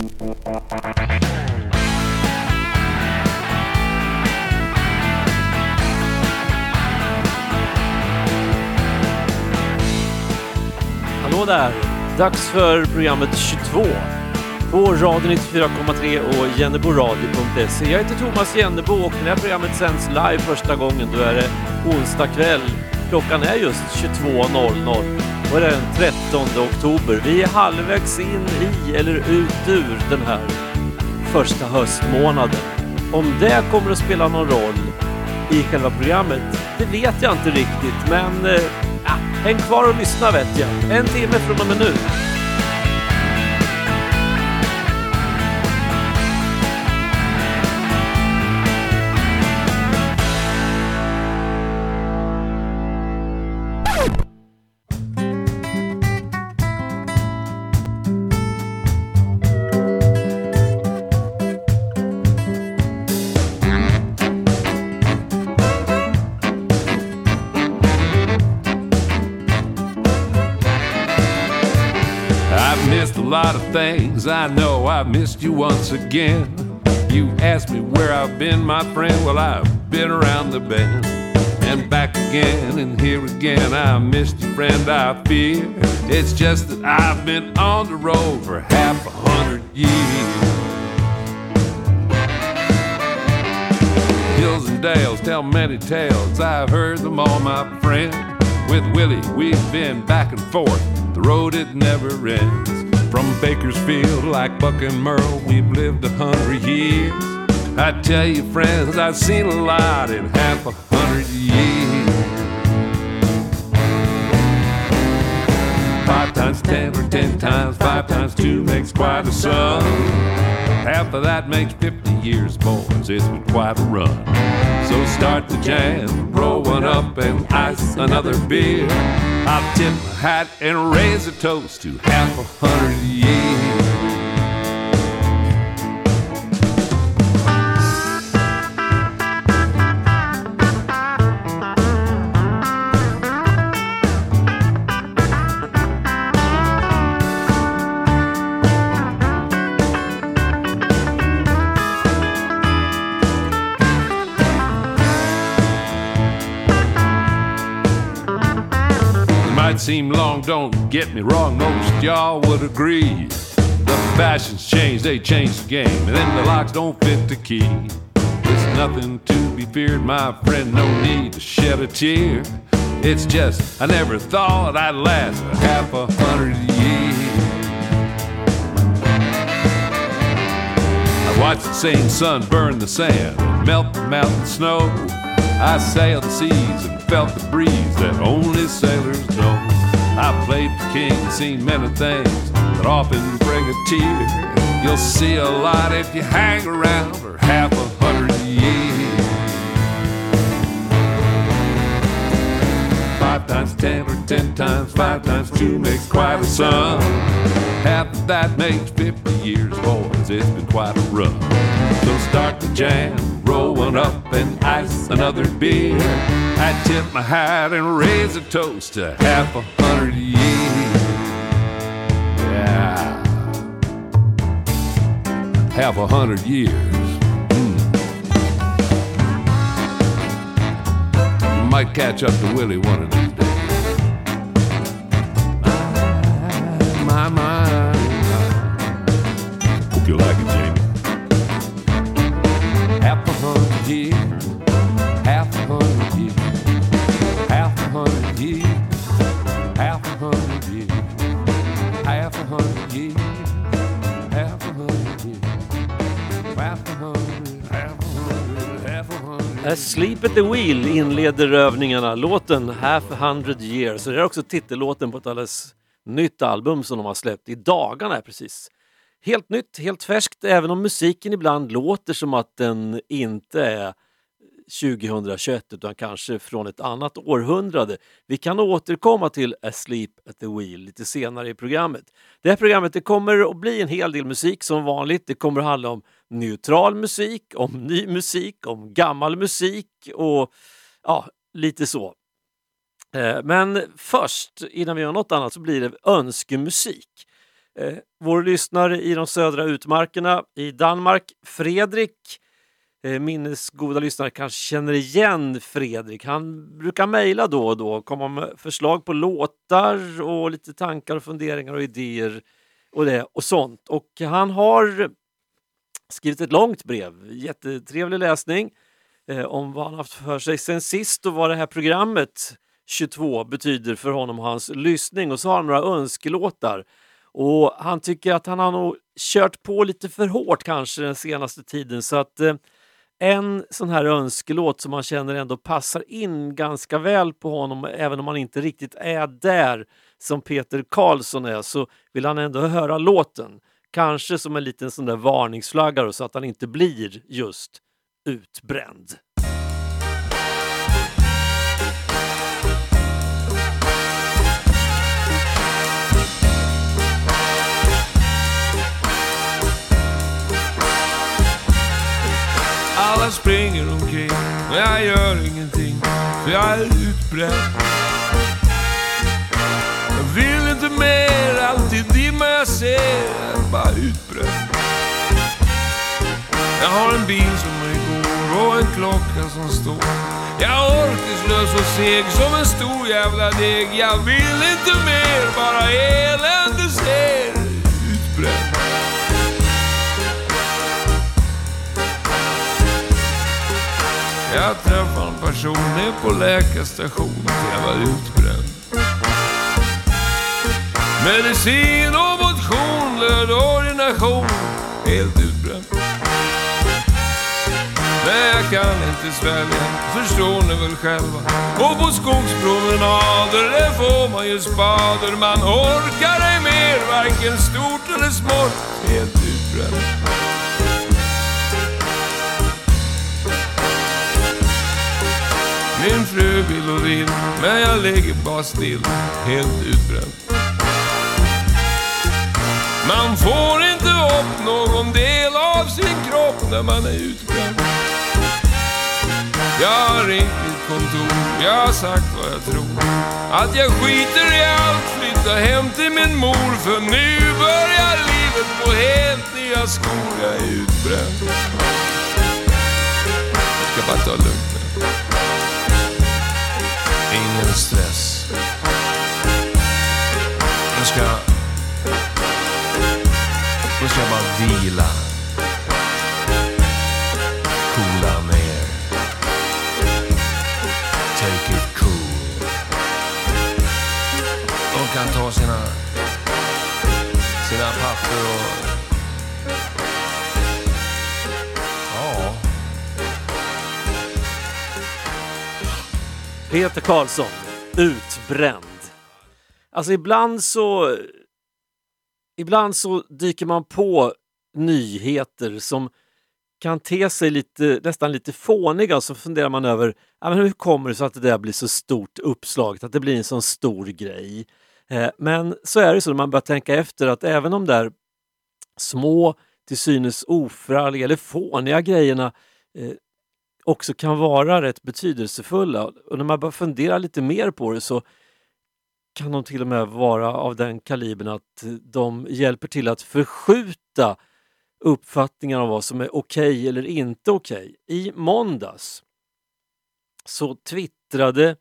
Hallå där! Dags för programmet 22 på Radio 94,3 och jenneboradio.se. Jag heter Thomas Jennebo och det här programmet sänds live första gången då är det onsdag kväll. Klockan är just 22.00 och det är den 13 oktober. Vi är halvvägs in i eller ut ur den här första höstmånaden. Om det kommer att spela någon roll i själva programmet, det vet jag inte riktigt men eh, ja, häng kvar och lyssna vet jag. En timme från och med nu. Things. I know I've missed you once again. You asked me where I've been, my friend. Well, I've been around the bend and back again and here again. I missed you, friend. I fear it's just that I've been on the road for half a hundred years. Hills and dales tell many tales. I've heard them all, my friend. With Willie, we've been back and forth. The road it never ends. From Bakersfield, like Buck and Merle, we've lived a hundred years. I tell you, friends, I've seen a lot in half a hundred years. Five times ten or ten times five times two makes quite a sum. Half of that makes 50 years, boys. It's been quite a run. So start the jam, roll one up and ice another beer. I'll tip my hat and raise a toast to half a hundred years. Seem long, don't get me wrong, most y'all would agree. The fashions change, they change the game, and then the locks don't fit the key. It's nothing to be feared, my friend, no need to shed a tear. It's just, I never thought I'd last a half a hundred years. I watched the same sun burn the sand, and melt the mountain snow. I sailed the seas and felt the breeze that only sailors know. I played the king seen many things that often bring a tear. You'll see a lot if you hang around for half a hundred years. Five times ten or ten times five times two makes quite a sum. Half of that makes 50 years, boys. It's been quite a run. So start the jam, roll up and ice another beer. I tip my hat and raise a toast to half a hundred years. Yeah. Half a hundred years. Mm. Might catch up to Willie one of these Asleep at the Wheel inleder övningarna. Låten Half a hundred years. Så det är också titellåten på ett alldeles nytt album som de har släppt i dagarna precis. Helt nytt, helt färskt, även om musiken ibland låter som att den inte är 2021 utan kanske från ett annat århundrade. Vi kan återkomma till Asleep at the Wheel lite senare i programmet. Det här programmet det kommer att bli en hel del musik som vanligt. Det kommer att handla om neutral musik, om ny musik, om gammal musik och ja, lite så. Eh, men först, innan vi gör något annat, så blir det önskemusik. Eh, vår lyssnare i de södra utmarkerna i Danmark, Fredrik, eh, minnesgoda lyssnare kanske känner igen Fredrik. Han brukar mejla då och då, komma med förslag på låtar och lite tankar och funderingar och idéer och, det, och sånt. Och han har skrivit ett långt brev, jättetrevlig läsning eh, om vad han haft för sig sen sist och vad det här programmet 22 betyder för honom och hans lyssning. Och så har han några önskelåtar. Och han tycker att han har nog kört på lite för hårt kanske den senaste tiden så att eh, en sån här önskelåt som man känner ändå passar in ganska väl på honom även om han inte riktigt är där som Peter Karlsson är så vill han ändå höra låten. Kanske som en liten sån där varningsflagga så att han inte blir just utbränd. Alla springer omkring men jag gör ingenting för jag är utbränd. Dimma jag ser, är bara utbränd. Jag har en bil som igår och en klocka som står. Jag är orkeslös och seg som en stor jävla deg. Jag vill inte mer, bara elände ser utbränd. Jag träffade en person ner på läkarstationen jag var utbränd. Medicin och motion, löd ordination, helt utbränd. Men jag kan inte svälja, förstår ni väl själva. Och på skogspromenader, där får man ju spader. Man orkar ej mer, varken stort eller smått, helt utbränd. Min fru vill och vill, men jag ligger bara still, helt utbränd. Man får inte upp någon del av sin kropp när man är utbränd. Jag har ringt mitt kontor, jag har sagt vad jag tror. Att jag skiter i allt, flyttar hem till min mor. För nu börjar livet på helt nya skor, jag är utbränd. Jag ska bara ta lugnt Peter Karlsson, utbränd. Alltså ibland så... Ibland så dyker man på nyheter som kan te sig lite, nästan lite fåniga och så funderar man över ja, men hur kommer det sig att det där blir så stort uppslag, att det blir en sån stor grej. Eh, men så är det så när man börjar tänka efter att även de där små, till synes oförargliga eller fåniga grejerna eh, också kan vara rätt betydelsefulla. Och när man börjar fundera lite mer på det så kan de till och med vara av den kalibern att de hjälper till att förskjuta uppfattningar om vad som är okej okay eller inte okej. Okay. I måndags så twittrade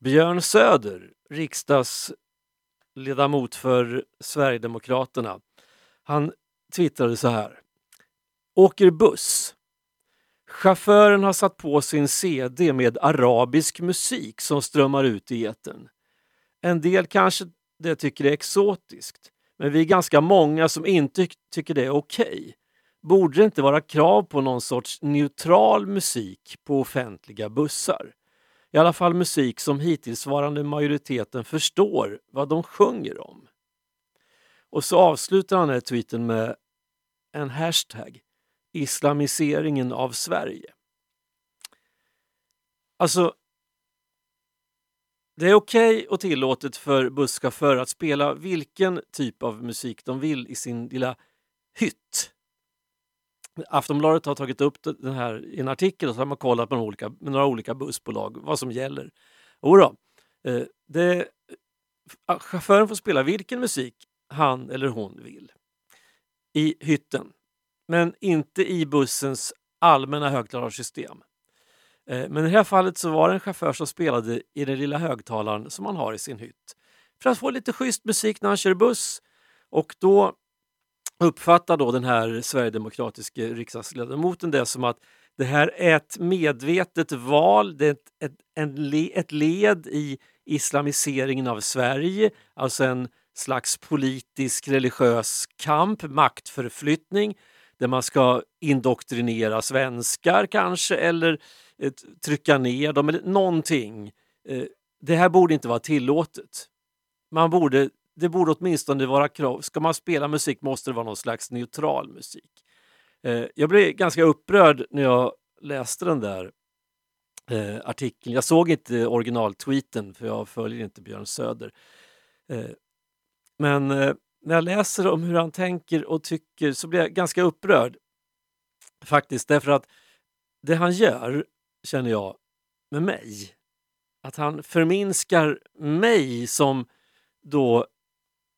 Björn Söder, riksdagsledamot för Sverigedemokraterna. Han twittrade så här. Åker buss. Chauffören har satt på sin CD med arabisk musik som strömmar ut i etern. En del kanske det tycker det är exotiskt, men vi är ganska många som inte tycker det är okej. Okay. Borde det inte vara krav på någon sorts neutral musik på offentliga bussar? I alla fall musik som hittillsvarande majoriteten förstår vad de sjunger om. Och så avslutar han den här tweeten med en hashtag islamiseringen av Sverige. Alltså, det är okej okay och tillåtet för busschaufförer att spela vilken typ av musik de vill i sin lilla hytt. Aftonbladet har tagit upp den här i en artikel och så har man kollat med, olika, med några olika bussbolag vad som gäller. Jodå, eh, det, chauffören får spela vilken musik han eller hon vill. I hytten. Men inte i bussens allmänna högtalarsystem. Eh, men i det här fallet så var det en chaufför som spelade i den lilla högtalaren som man har i sin hytt. För att få lite schysst musik när han kör buss. Och då uppfattar då den här sverigedemokratiske riksdagsledamoten det som att det här är ett medvetet val, det är ett, ett, en, ett led i islamiseringen av Sverige, alltså en slags politisk religiös kamp, maktförflyttning där man ska indoktrinera svenskar kanske eller eh, trycka ner dem eller någonting. Eh, det här borde inte vara tillåtet. Man borde, det borde åtminstone vara krav. Ska man spela musik måste det vara någon slags neutral musik. Eh, jag blev ganska upprörd när jag läste den där eh, artikeln. Jag såg inte originaltweeten för jag följer inte Björn Söder. Eh, men eh, när jag läser om hur han tänker och tycker så blir jag ganska upprörd. Faktiskt, därför att det han gör, känner jag, med mig, att han förminskar mig som då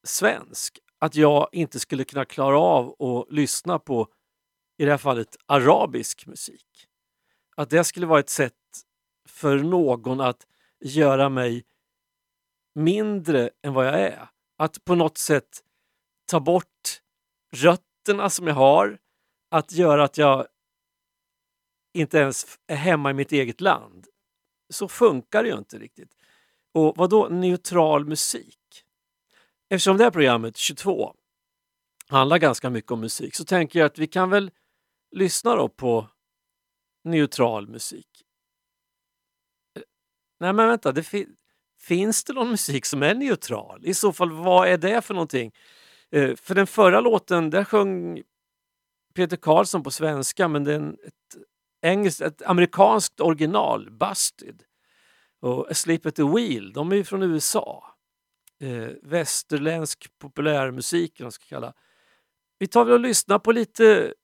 svensk. Att jag inte skulle kunna klara av att lyssna på, i det här fallet, arabisk musik. Att det skulle vara ett sätt för någon att göra mig mindre än vad jag är. Att på något sätt ta bort rötterna som jag har, att göra att jag inte ens är hemma i mitt eget land. Så funkar det ju inte riktigt. Och vad då neutral musik? Eftersom det här programmet, 22, handlar ganska mycket om musik så tänker jag att vi kan väl lyssna då på neutral musik. Eh, nej men vänta, det fi finns det någon musik som är neutral? I så fall, vad är det för någonting? Eh, för den förra låten, där sjöng Peter Karlsson på svenska men det är en, ett, engelskt, ett amerikanskt original, Busted. Och Asleep at the Wheel, de är ju från USA. Eh, västerländsk populärmusik, eller vad man ska kalla. Vi tar väl och lyssnar på lite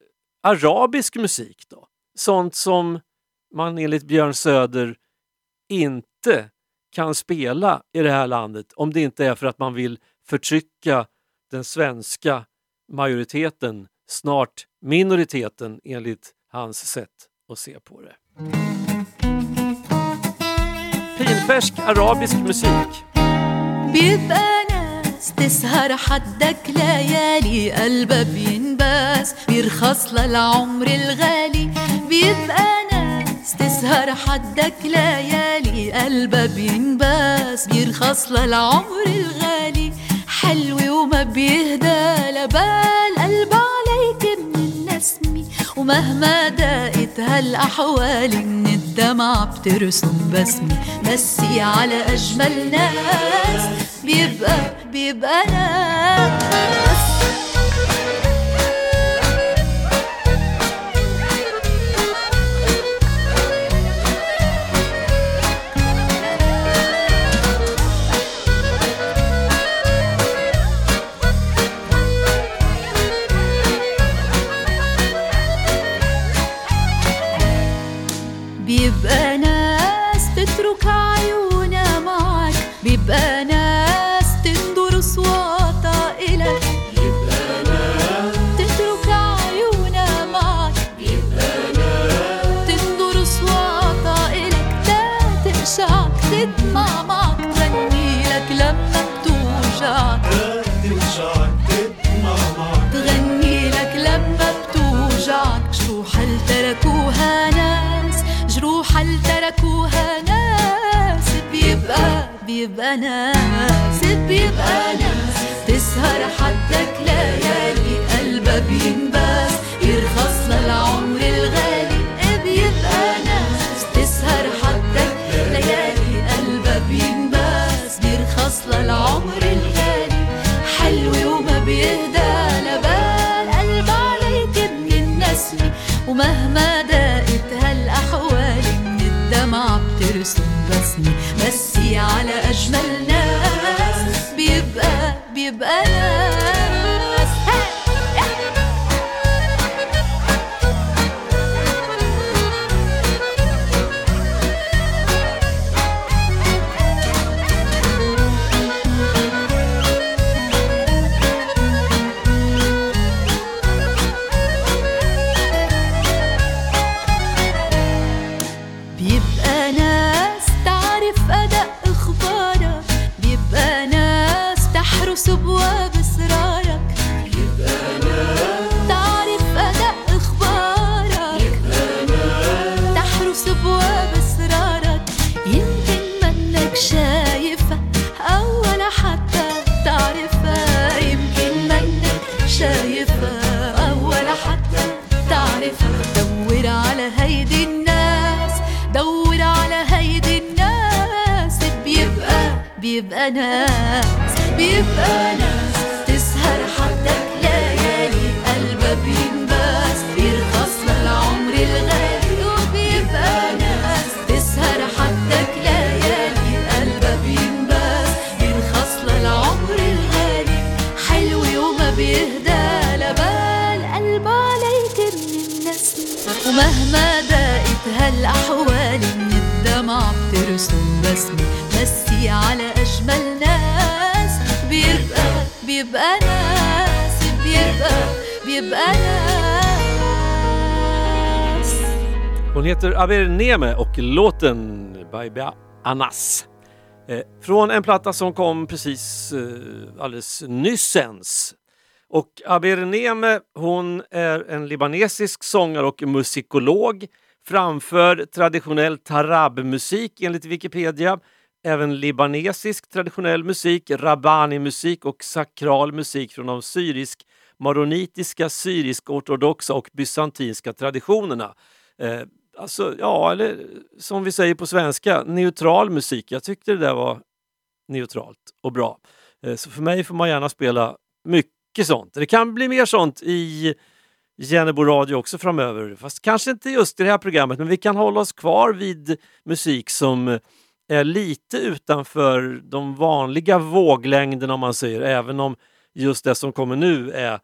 arabisk musik då. Sånt som man enligt Björn Söder inte kan spela i det här landet om det inte är för att man vill förtrycka den svenska majoriteten, snart minoriteten enligt hans sätt att se på det. Pinfärsk arabisk musik. بيبقى ناس تسهر حدك ليالي قلبها بينباس بيرخص للعمر الغالي بيبقى ناس تسهر حدك ليالي قلبها بينباس بيرخص للعمر الغالي وما بيهدى لبال قلب عليك من النسمي ومهما دقت هالأحوال من الدمع بترسم بسمي مسي على أجمل ناس بيبقى بيبقى ناس. أنا سيب بيبقى أنا. Aber och låten Baby Anas. Eh, från en platta som kom precis eh, alldeles nyssens. Och Aber Neme, hon är en libanesisk sångare och musikolog. Framför traditionell tarabmusik enligt Wikipedia. Även libanesisk traditionell musik, rabbani-musik och sakral musik från de syrisk maronitiska, syrisk-ortodoxa och bysantinska traditionerna. Eh, alltså, ja, eller som vi säger på svenska, neutral musik. Jag tyckte det där var neutralt och bra. Eh, så för mig får man gärna spela mycket sånt. Det kan bli mer sånt i Jennebo Radio också framöver. Fast kanske inte just i det här programmet, men vi kan hålla oss kvar vid musik som är lite utanför de vanliga våglängderna om man säger, även om just det som kommer nu är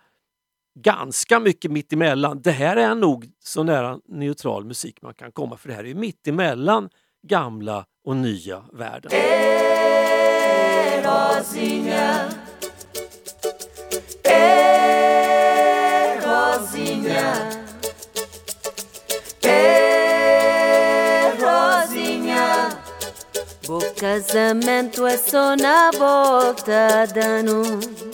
ganska mycket mittemellan. Det här är nog så nära neutral musik man kan komma för det här är mittemellan gamla och nya världen. O casamento é só na volta da noite.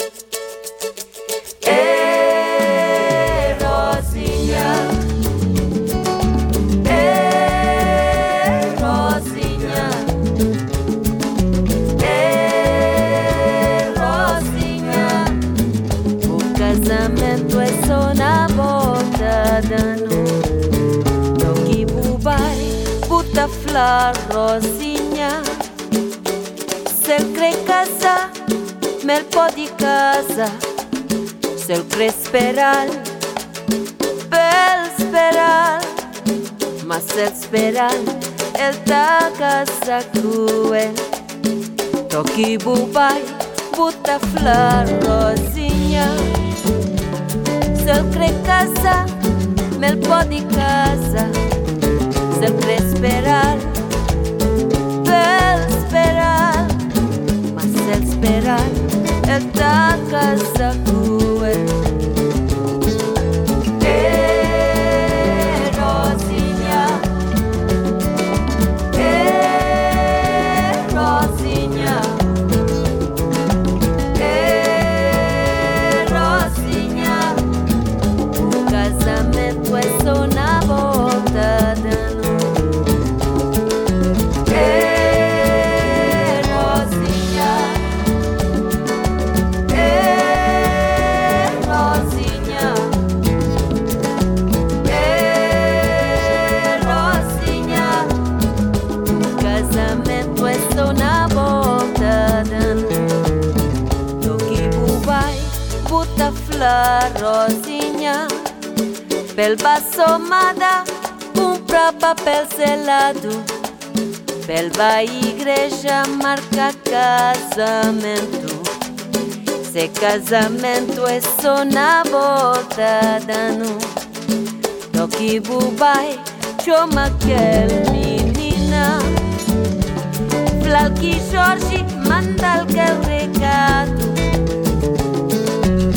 Flor, Rosinha. Se ele crê casar, mel pode casar. Se ele crê esperar, pel esperar mas esperar speral el tagasa cruel. Toki bubai, buta flor rosinha, sel cre casa, mel podi casa, sel cre speral, esperar speral, esperar sed speral el tagasa cruel. Casamento é só na volta de ano Do que bubai, chama aquel menina Flalky Jorge manda aquele recado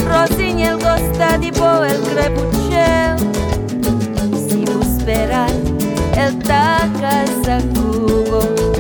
Rosinha ele gosta de boa, ele crebucheu Se esperar, ele tá casa cubo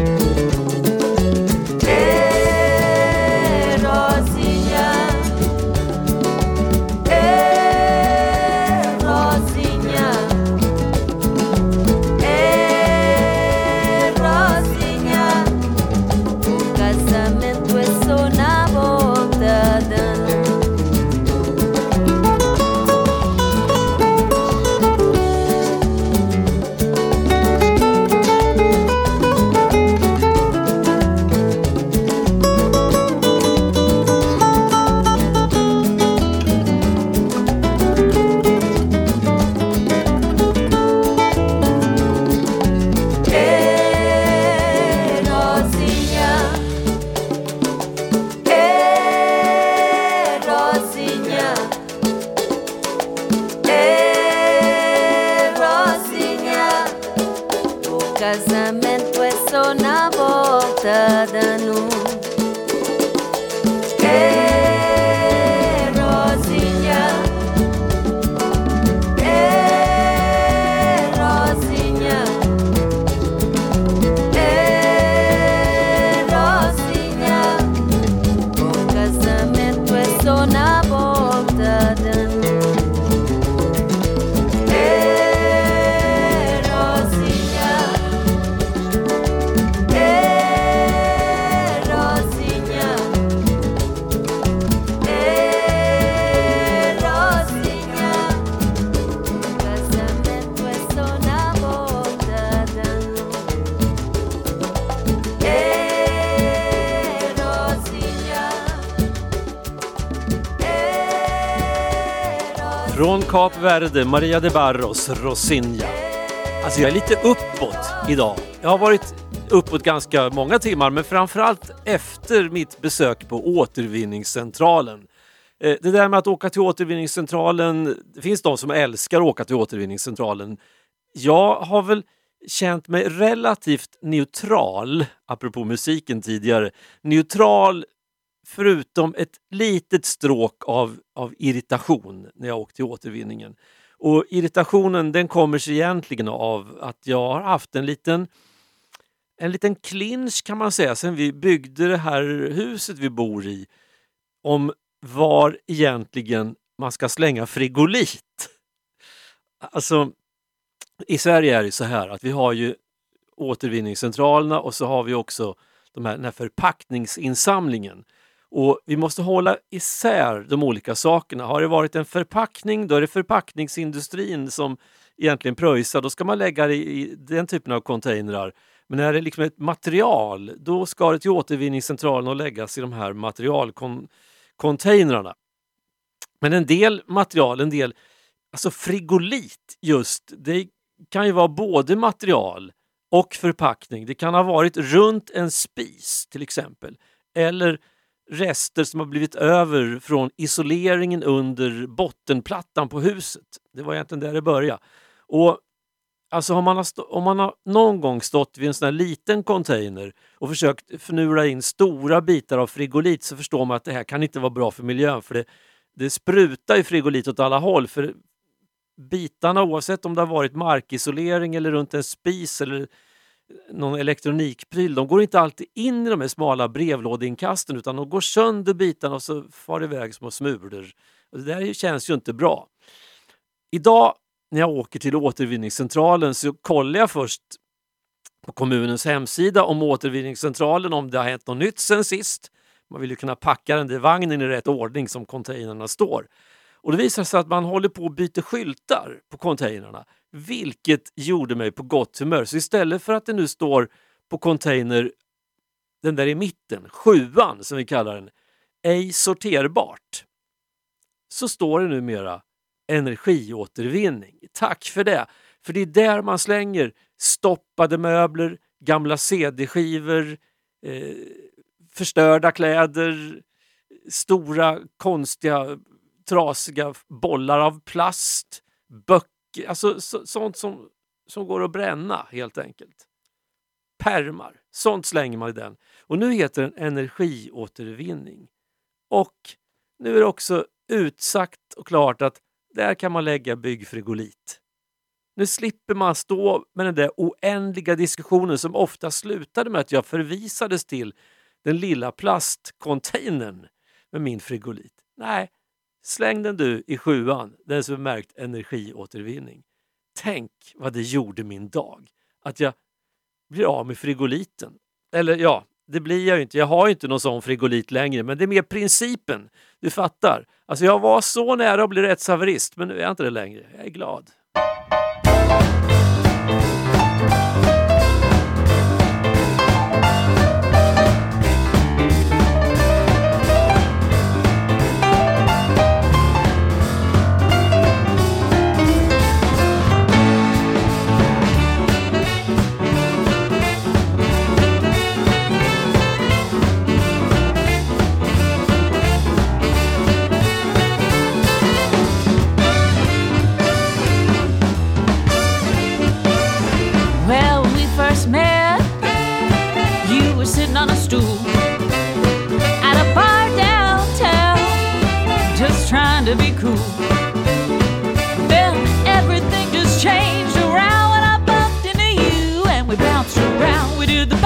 Verde, Maria de Barros, Rosinha. Alltså jag är lite uppåt idag. Jag har varit uppåt ganska många timmar men framförallt efter mitt besök på återvinningscentralen. Eh, det där med att åka till återvinningscentralen, det finns de som älskar att åka till återvinningscentralen. Jag har väl känt mig relativt neutral, apropå musiken tidigare. Neutral förutom ett litet stråk av, av irritation när jag åkte till återvinningen. Och irritationen den kommer sig egentligen av att jag har haft en liten en liten clinch kan man säga sen vi byggde det här huset vi bor i om var egentligen man ska slänga frigolit. Alltså, i Sverige är det så här att vi har ju återvinningscentralerna och så har vi också de här, den här förpackningsinsamlingen. Och vi måste hålla isär de olika sakerna. Har det varit en förpackning, då är det förpackningsindustrin som egentligen pröjsar. Då ska man lägga det i den typen av containrar. Men när det är liksom ett material, då ska det till återvinningscentralen och läggas i de här materialcontainrarna. Men en del material, en del, alltså frigolit just, det kan ju vara både material och förpackning. Det kan ha varit runt en spis till exempel. Eller rester som har blivit över från isoleringen under bottenplattan på huset. Det var egentligen där det började. Och Alltså om man, har om man har någon gång stått vid en sån här liten container och försökt fnula in stora bitar av frigolit så förstår man att det här kan inte vara bra för miljön för det, det sprutar ju frigolit åt alla håll. För bitarna oavsett om det har varit markisolering eller runt en spis eller någon elektronikpryl, de går inte alltid in i de här smala brevlådeinkasten utan de går sönder bitarna och så far det iväg små smulor. Och det där känns ju inte bra. Idag när jag åker till återvinningscentralen så kollar jag först på kommunens hemsida om återvinningscentralen, om det har hänt något nytt sen sist. Man vill ju kunna packa den där vagnen i rätt ordning som containrarna står. Och det visar sig att man håller på att byta skyltar på containrarna, vilket gjorde mig på gott humör. Så istället för att det nu står på container, den där i mitten, sjuan som vi kallar den, ej sorterbart, så står det numera energiåtervinning. Tack för det! För det är där man slänger stoppade möbler, gamla CD-skivor, eh, förstörda kläder, stora konstiga trasiga bollar av plast, böcker, alltså så, sånt som, som går att bränna helt enkelt. Pärmar, sånt slänger man i den. Och nu heter den energiåtervinning. Och nu är det också utsagt och klart att där kan man lägga byggfrigolit. Nu slipper man stå med den där oändliga diskussionen som ofta slutade med att jag förvisades till den lilla plastcontainern med min frigolit. Nej, släng den du i sjuan, den som är märkt energiåtervinning. Tänk vad det gjorde min dag. Att jag blir av med frigoliten. Eller ja, det blir jag ju inte. Jag har ju inte någon sån frigolit längre, men det är mer principen. Du fattar. Alltså jag var så nära att bli rättshaverist, men nu är jag inte det längre. Jag är glad. To be cool. Then everything just changed around when I bumped into you, and we bounced around. We did the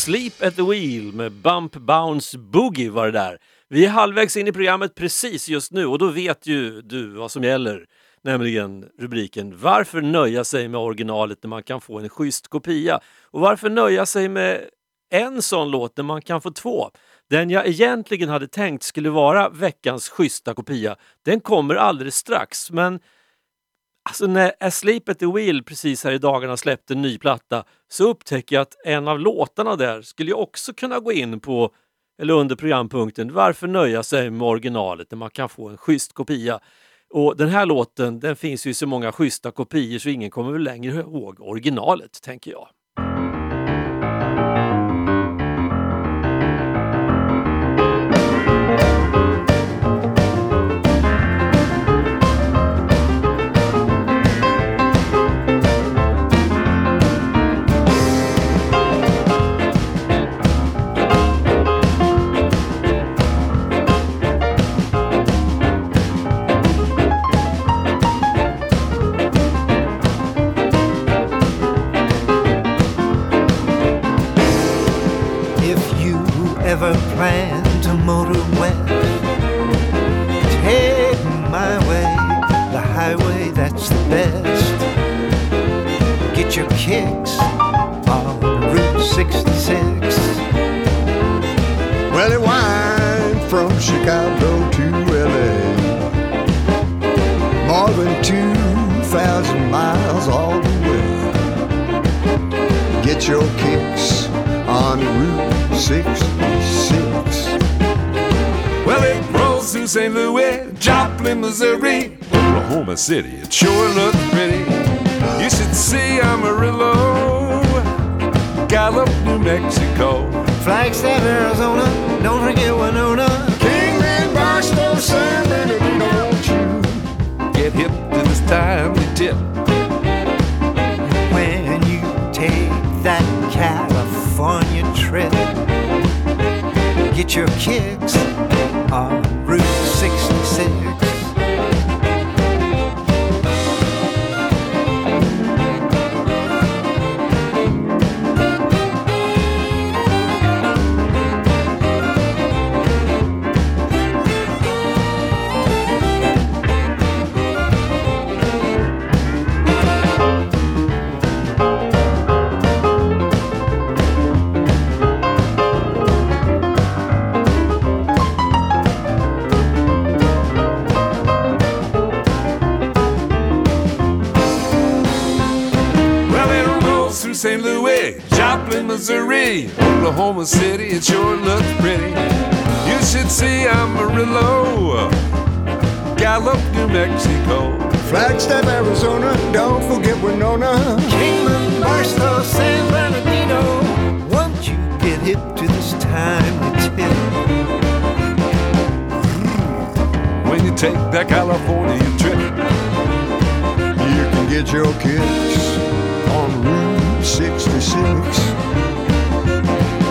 Sleep at the wheel med Bump Bounce Boogie var det där. Vi är halvvägs in i programmet precis just nu och då vet ju du vad som gäller. Nämligen rubriken Varför nöja sig med originalet när man kan få en schysst kopia? Och varför nöja sig med en sån låt när man kan få två? Den jag egentligen hade tänkt skulle vara veckans schyssta kopia, den kommer alldeles strax. Men Alltså när Asleep at the Wheel precis här i dagarna släppte en ny platta så upptäcker jag att en av låtarna där skulle jag också kunna gå in på eller under programpunkten Varför nöja sig med originalet när man kan få en schysst kopia? Och den här låten den finns ju i så många schyssta kopior så ingen kommer väl längre ihåg originalet, tänker jag. Oklahoma City. It sure looks pretty. You should see Amarillo, Gallup, New Mexico. Flagstaff, Arizona, don't forget Winona. Kingman, Barstow, San Bernardino, won't you? Get hip to this timely tip. When you take that California trip, get your kicks Missouri, Oklahoma City, it sure looks pretty. You should see Amarillo, Gallup, New Mexico. Flagstaff, Arizona, don't forget Winona. Kingman, Barstow, San Bernardino. Once you get hip to this time we tell. Mm. When you take that California trip, You can get your kicks on Route 66.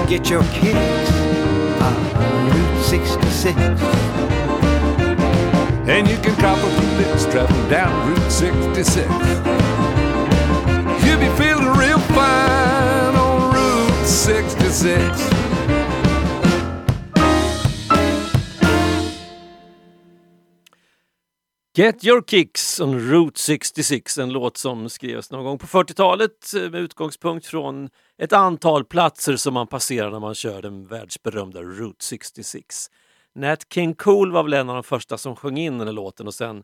Get your kicks on Route 66. and you can cop a few licks traveling down Route 66. You'll be feeling real fine on Route 66. Get your kicks on Route 66, en låt som skrevs någon gång på 40-talet eh, med utgångspunkt från ett antal platser som man passerar när man kör den världsberömda Route 66. Nat King Cole var väl en av de första som sjöng in den här låten och sen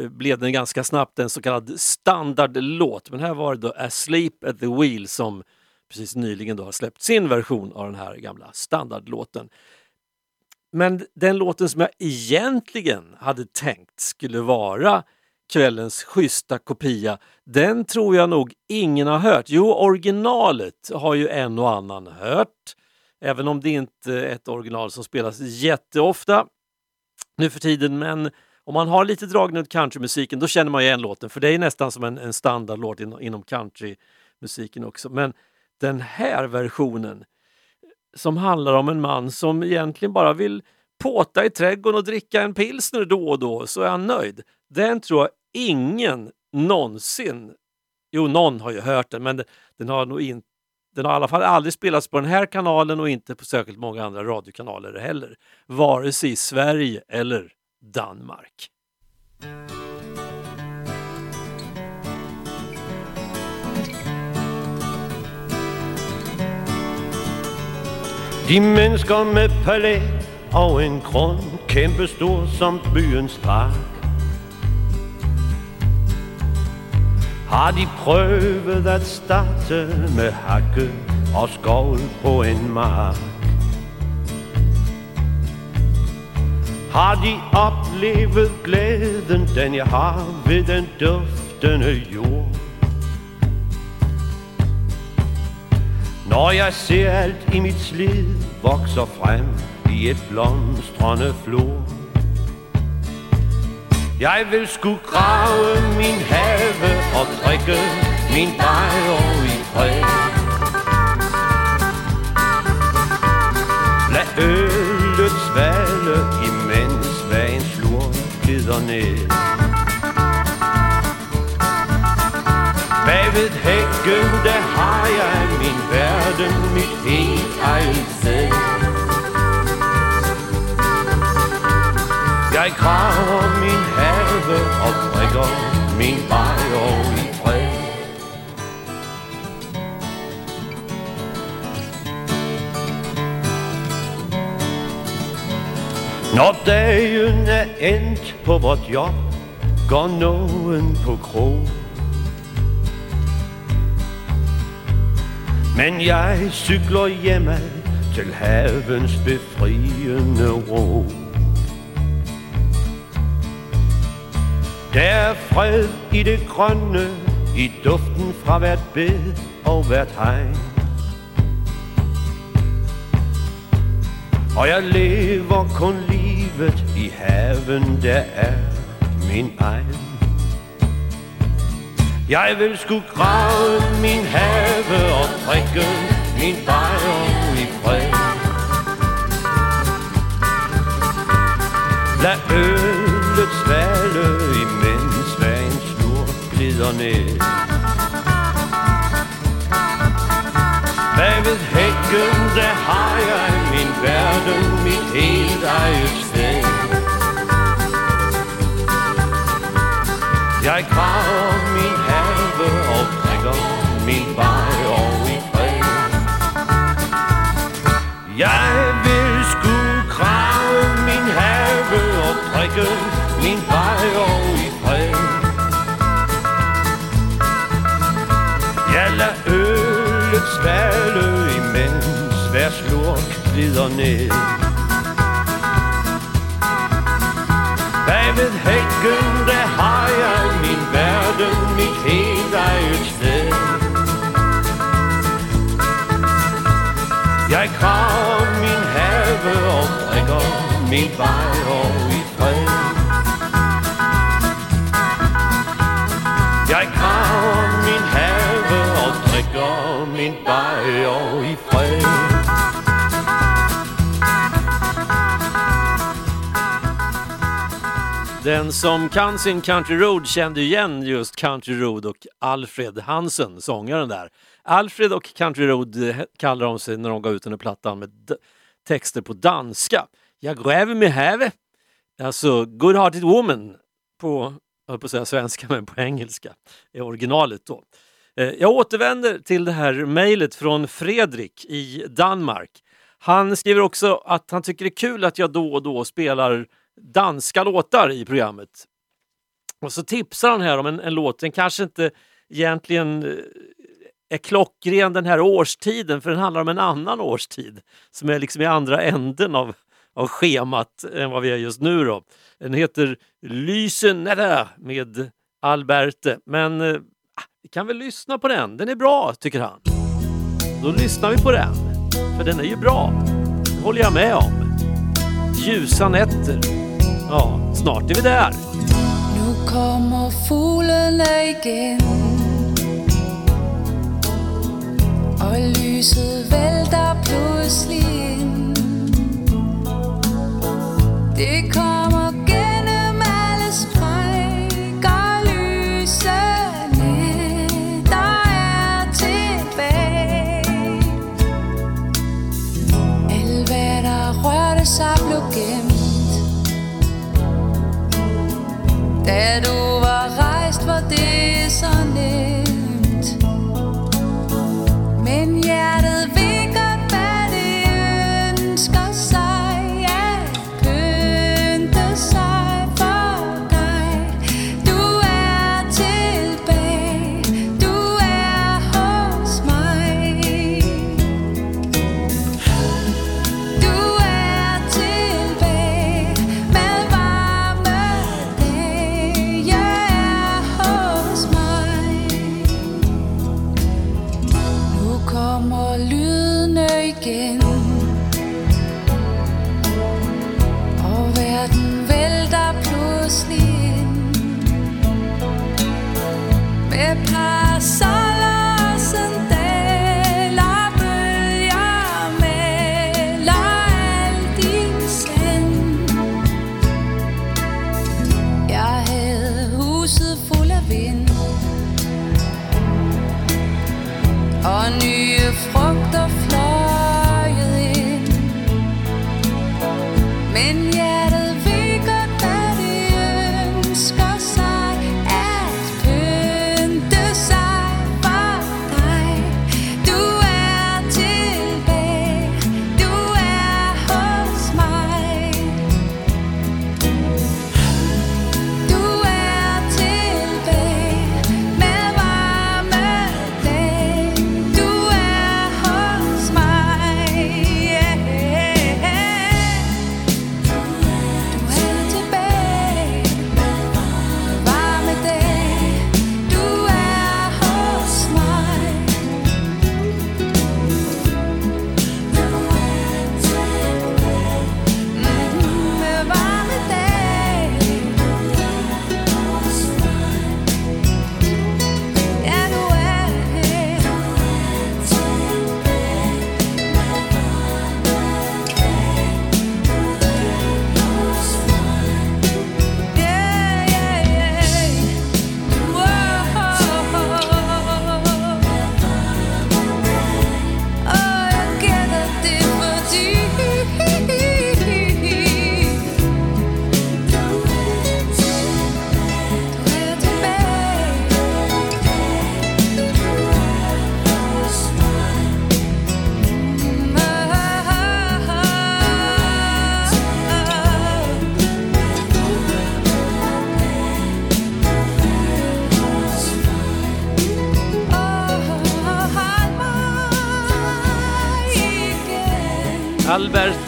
eh, blev den ganska snabbt en så kallad standardlåt. Men här var det då Asleep at the Wheel som precis nyligen då har släppt sin version av den här gamla standardlåten. Men den låten som jag egentligen hade tänkt skulle vara kvällens schyssta kopia, den tror jag nog ingen har hört. Jo, originalet har ju en och annan hört, även om det inte är ett original som spelas jätteofta nu för tiden. Men om man har lite dragning åt countrymusiken, då känner man igen låten, för det är nästan som en, en standardlåt in, inom countrymusiken också. Men den här versionen som handlar om en man som egentligen bara vill påta i trädgården och dricka en pilsner då och då, så är han nöjd. Den tror jag ingen någonsin, jo någon har ju hört den, men den, har nog inte den har i alla fall aldrig spelats på den här kanalen och inte på särskilt många andra radiokanaler heller. Vare sig i Sverige eller Danmark. De människor med palä och en grund kämpestor som byens park Har de prøvet at starte med hakke og skovl på en mark Har de oplevet glæden, den jeg har ved den duftende jord Når jeg ser alt i mit slid vokser frem i et blomstrende flor. Jeg vil sku grave min have og drikke min bajer i fred. Lad ølet svale, imens vagen slur glider ned. Bagved hækken, der har jeg min verden, mit helt eget sted. Jeg graver min have og drikker min bajer i fred. Når dagen er endt på vort job, går nogen på krog. Men jeg cykler hjemme til havens befriende ro. Der er fred i det grønne, i duften fra hvert bed og hvert hegn. Og jeg lever kun livet i haven, der er min egen. Jeg vil sgu grave min have og drikke min bajer i fred. Lad øllet svale, glider ner. Bredvid häcken där har jag min värld och mitt helt eget sted. Jeg graver min have och drikker min varg i fred. Jag vill skulle grave min have och drikke min varg i sværslurt glider ned. Bredvid häcken, där har jag min verden, mitt hela eget sted. Jeg graver min have och dricker min vej i fred. Jag graver min have och dricker min vej i fred Den som kan sin Country Road kände igen just Country Road och Alfred Hansen, sångaren där. Alfred och Country Road eh, kallar de sig när de gav ut den här plattan med texter på danska. Jag gräver mig häve, alltså Good Hearted Woman på, jag höll på att säga svenska, men på engelska är originalet då. Eh, jag återvänder till det här mejlet från Fredrik i Danmark. Han skriver också att han tycker det är kul att jag då och då spelar danska låtar i programmet. Och så tipsar han här om en, en låt, den kanske inte egentligen eh, är klockren den här årstiden, för den handlar om en annan årstid som är liksom i andra änden av, av schemat än vad vi är just nu. Då. Den heter Lysen med Alberte, men eh, ah, vi kan väl lyssna på den. Den är bra, tycker han. Då lyssnar vi på den, för den är ju bra. Det håller jag med om. Ljusa nätter. Ja, snart är vi där. Nu kommer fuglene igen och lyset välter plötsligt in. Det kommer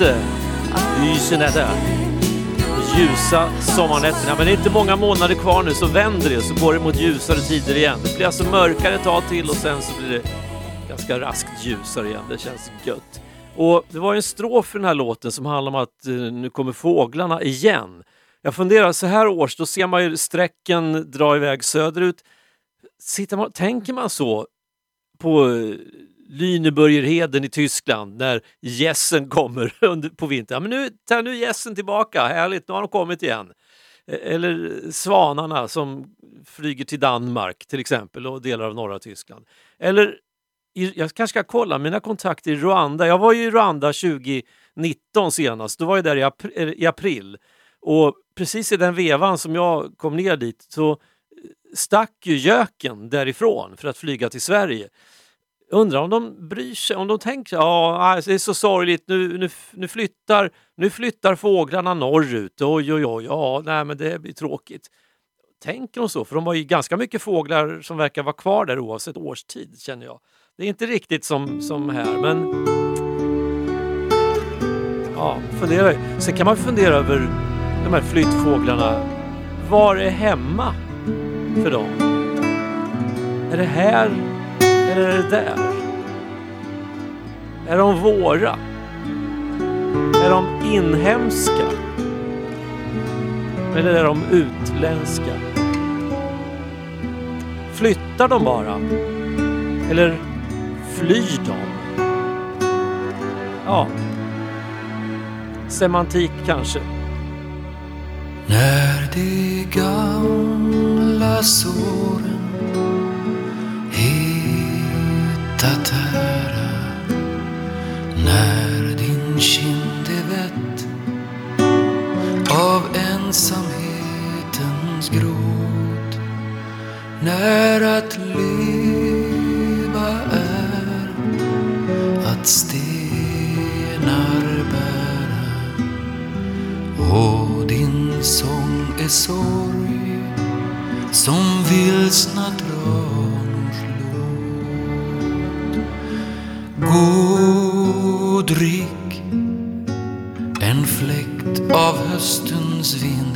Alberte, Ysenätta. Ljusa sommarnätterna, men det är inte många månader kvar nu så vänder det så går det mot ljusare tider igen. Det blir alltså mörkare ett tag till och sen så blir det ganska raskt ljusare igen. Det känns gött. Och det var en strof i den här låten som handlar om att eh, nu kommer fåglarna igen. Jag funderar, så här års, då ser man ju sträcken dra iväg söderut. Sitter man, tänker man så på eh, Lüneburgerheden i Tyskland när gässen kommer på vintern. Ja, men nu tar nu gässen tillbaka, härligt, nu har de kommit igen. E- eller svanarna som flyger till Danmark till exempel och delar av norra Tyskland. Eller jag kanske ska kolla mina kontakter i Rwanda. Jag var ju i Rwanda 2019 senast, då var jag där i, april, i april. Och precis i den vevan som jag kom ner dit så stack ju göken därifrån för att flyga till Sverige. Undrar om de bryr sig, om de tänker ja det är så sorgligt, nu, nu, nu, flyttar, nu flyttar fåglarna norrut, oj oj oj, ja nej men det blir tråkigt. Tänker de så? För de har ju ganska mycket fåglar som verkar vara kvar där oavsett årstid känner jag. Det är inte riktigt som, som här men ja, fundera. Sen kan man fundera över de här flyttfåglarna. Var är hemma för dem? Är det här eller är det där? Är de våra? Är de inhemska? Eller är de utländska? Flyttar de bara? Eller flyr de? Ja. Semantik kanske. När de gamla såren hittat När din kind är vett av ensamhetens gråt. När att leva är att stenar bära. Och din sång är sorg som vilsna tranors God drick en fläkt av höstens vind.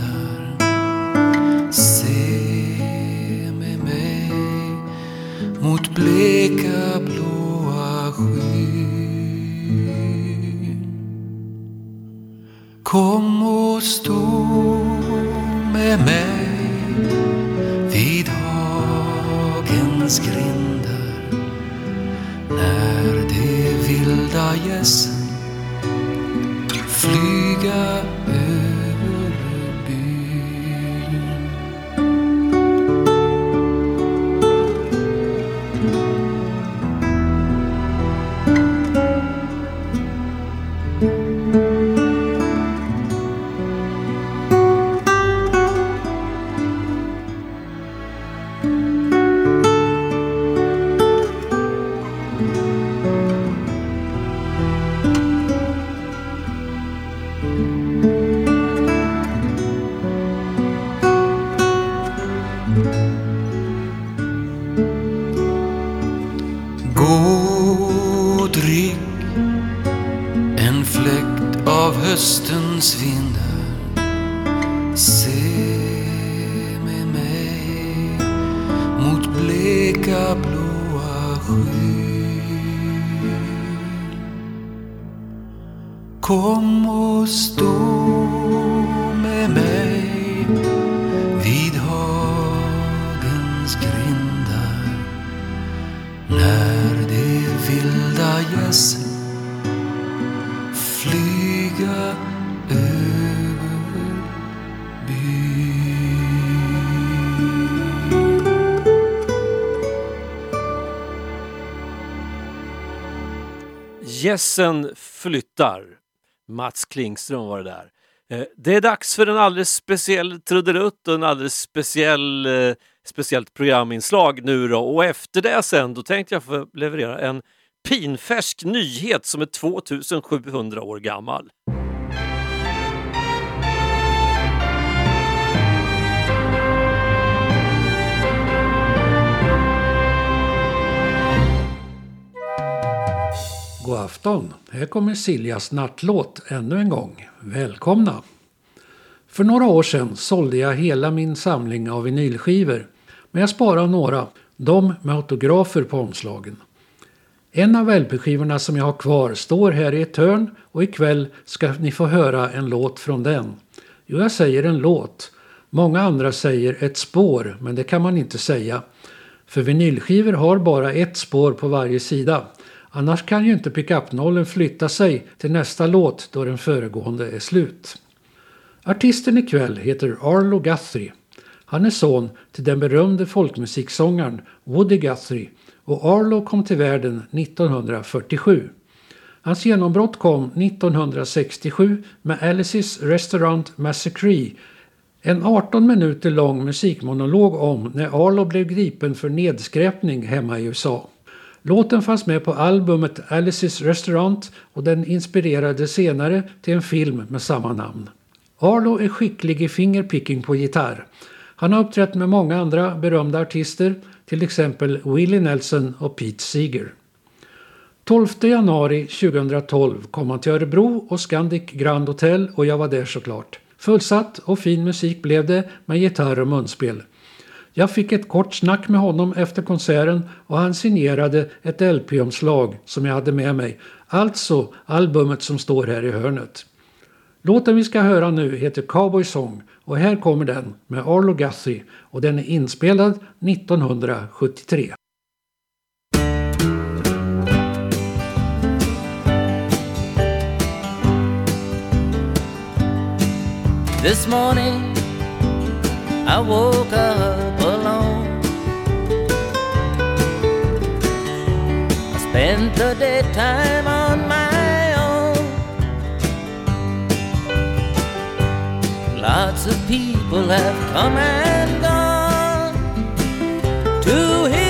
Gässen flyttar. Mats Klingström var det där. Eh, det är dags för en alldeles speciell trudelutt och en alldeles speciell, eh, speciellt programinslag nu då. Och efter det sen, då tänkte jag få leverera en pinfärsk nyhet som är 2700 år gammal. God afton! Här kommer Siljas nattlåt ännu en gång. Välkomna! För några år sedan sålde jag hela min samling av vinylskivor. Men jag sparade några, de med autografer på omslagen. En av LP-skivorna som jag har kvar står här i ett hörn och ikväll ska ni få höra en låt från den. Jo, jag säger en låt. Många andra säger ett spår, men det kan man inte säga. För vinylskivor har bara ett spår på varje sida. Annars kan ju inte pickupnollen flytta sig till nästa låt då den föregående är slut. Artisten ikväll heter Arlo Guthrie. Han är son till den berömde folkmusiksångaren Woody Guthrie och Arlo kom till världen 1947. Hans genombrott kom 1967 med Alice's Restaurant Massacre en 18 minuter lång musikmonolog om när Arlo blev gripen för nedskräpning hemma i USA. Låten fanns med på albumet Alice's Restaurant och den inspirerade senare till en film med samma namn. Arlo är skicklig i fingerpicking på gitarr. Han har uppträtt med många andra berömda artister, till exempel Willie Nelson och Pete Seeger. 12 januari 2012 kom han till Örebro och Scandic Grand Hotel och jag var där såklart. Fullsatt och fin musik blev det med gitarr och munspel. Jag fick ett kort snack med honom efter konserten och han signerade ett LP-omslag som jag hade med mig. Alltså albumet som står här i hörnet. Låten vi ska höra nu heter Cowboy Song och här kommer den med Arlo Guthrie och den är inspelad 1973. This morning I woke up I spent the daytime on my own. Lots of people have come and gone to hear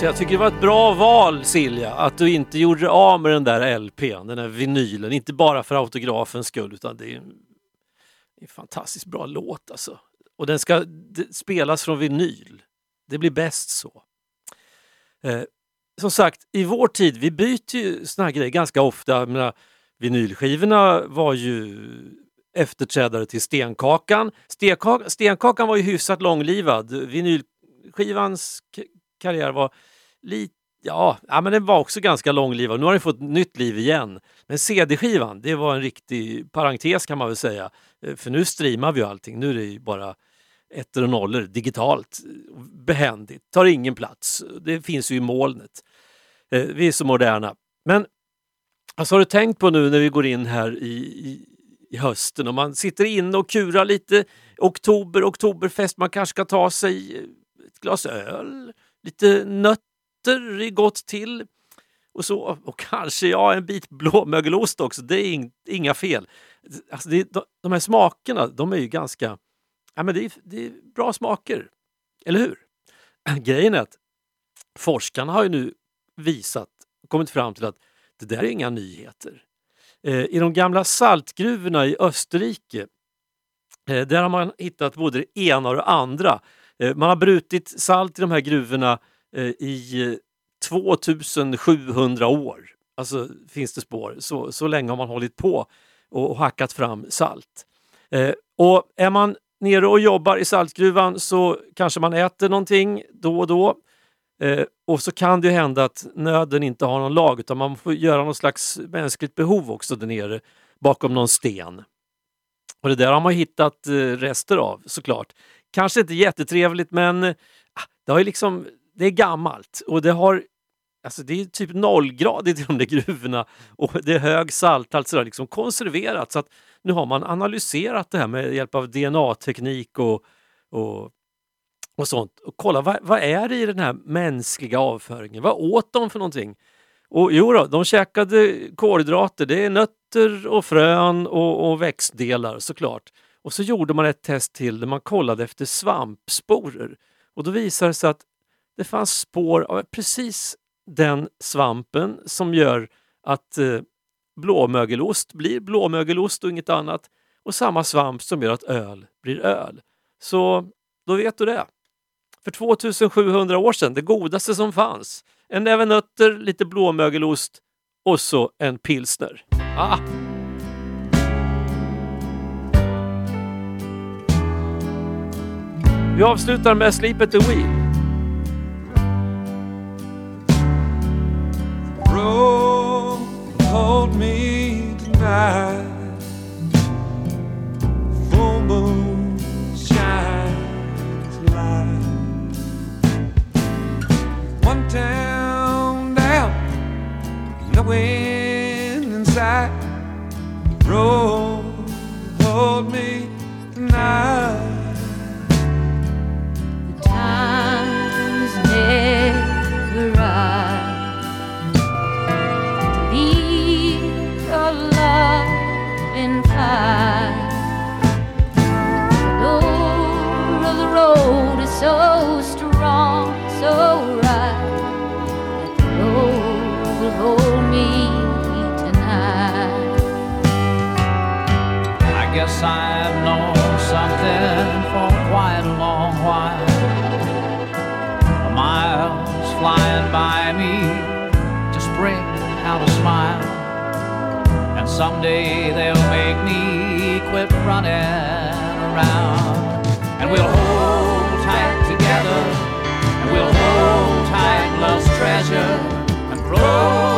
Så jag tycker det var ett bra val Silja, att du inte gjorde dig av med den där LPn, den där vinylen. Inte bara för autografens skull utan det är en, en fantastiskt bra låt alltså. Och den ska spelas från vinyl. Det blir bäst så. Eh, som sagt, i vår tid, vi byter ju såna här grejer ganska ofta. Menar, vinylskivorna var ju efterträdare till stenkakan. Stenkakan var ju hyfsat långlivad. Vinylskivans karriär var lite Ja, ja, men den var också ganska långlivad. Nu har den fått nytt liv igen. Men CD-skivan, det var en riktig parentes kan man väl säga. Eh, för nu streamar vi ju allting. Nu är det ju bara ettor och nollor digitalt. Eh, behändigt, tar ingen plats. Det finns ju i molnet. Eh, vi är så moderna. Men alltså, har du tänkt på nu när vi går in här i, i, i hösten och man sitter inne och kurar lite. Oktober, oktoberfest, man kanske ska ta sig ett glas öl, lite nötter är gott till. Och, så, och kanske ja, en bit blåmögelost också, det är in, inga fel. Alltså det, de, de här smakerna, de är ju ganska... Ja, men det, är, det är bra smaker, eller hur? Grejen är att forskarna har ju nu visat, kommit fram till att det där är inga nyheter. Eh, I de gamla saltgruvorna i Österrike, eh, där har man hittat både det ena och det andra. Eh, man har brutit salt i de här gruvorna eh, i eh, 2700 år. Alltså finns det spår. Så, så länge har man hållit på och, och hackat fram salt. Och är man nere och jobbar i saltgruvan så kanske man äter någonting då och då. Eh, och så kan det ju hända att nöden inte har någon lag utan man får göra någon slags mänskligt behov också där nere bakom någon sten. Och det där har man hittat eh, rester av såklart. Kanske inte jättetrevligt men eh, ah, det, har ju liksom, det är gammalt och det har Alltså det är typ nollgradigt i de där gruvorna och det är hög salthalt så det har liksom konserverat så att nu har man analyserat det här med hjälp av DNA-teknik och, och, och sånt. Och kolla vad, vad är det i den här mänskliga avföringen? Vad åt de för någonting? Och jo då, de käkade kolhydrater, det är nötter och frön och, och växtdelar såklart. Och så gjorde man ett test till där man kollade efter svampsporer. Och då visade det sig att det fanns spår av precis den svampen som gör att eh, blåmögelost blir blåmögelost och inget annat. Och samma svamp som gör att öl blir öl. Så då vet du det. För 2700 år sedan, det godaste som fanns. En näve nötter, lite blåmögelost och så en pilsner. Ah. Vi avslutar med Sleep at the Wheel. Roll, hold me tonight. Full moon shines light. One town down, no wind in sight. Roll, hold me in pie. The door of the road is so someday they'll make me quit running around. And we'll hold tight together. And we'll hold tight love's treasure. And road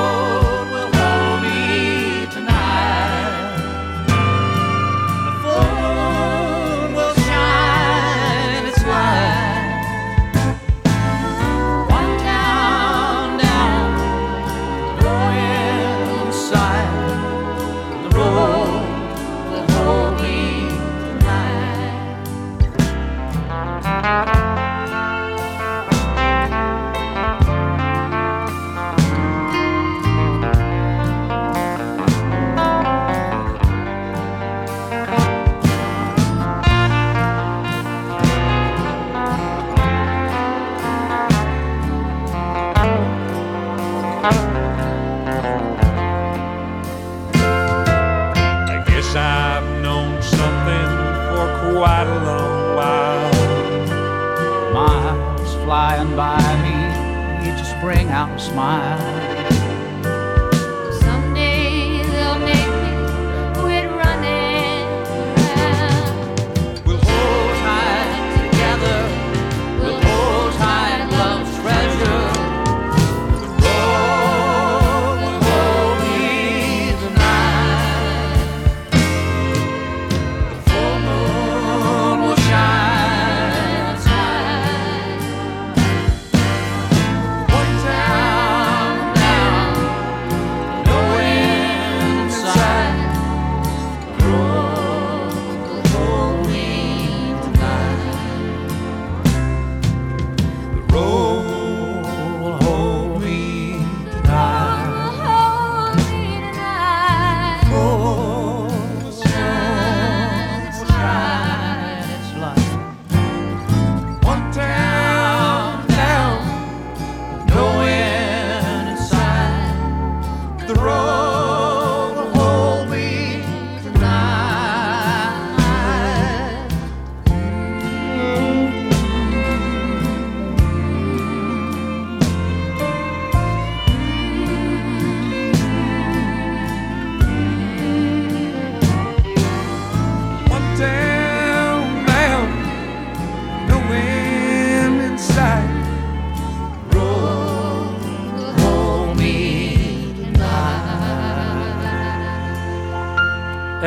smile.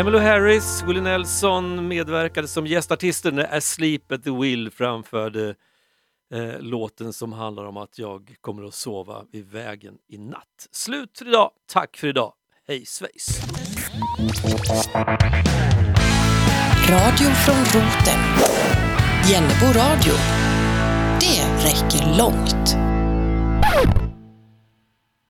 Emmylou Harris, Willie Nelson medverkade som gästartister när Asleep at the Wheel framförde eh, låten som handlar om att jag kommer att sova vid vägen i natt. Slut för idag. Tack för idag. Hej svejs! Radio från roten. Jennebo radio. Det räcker långt.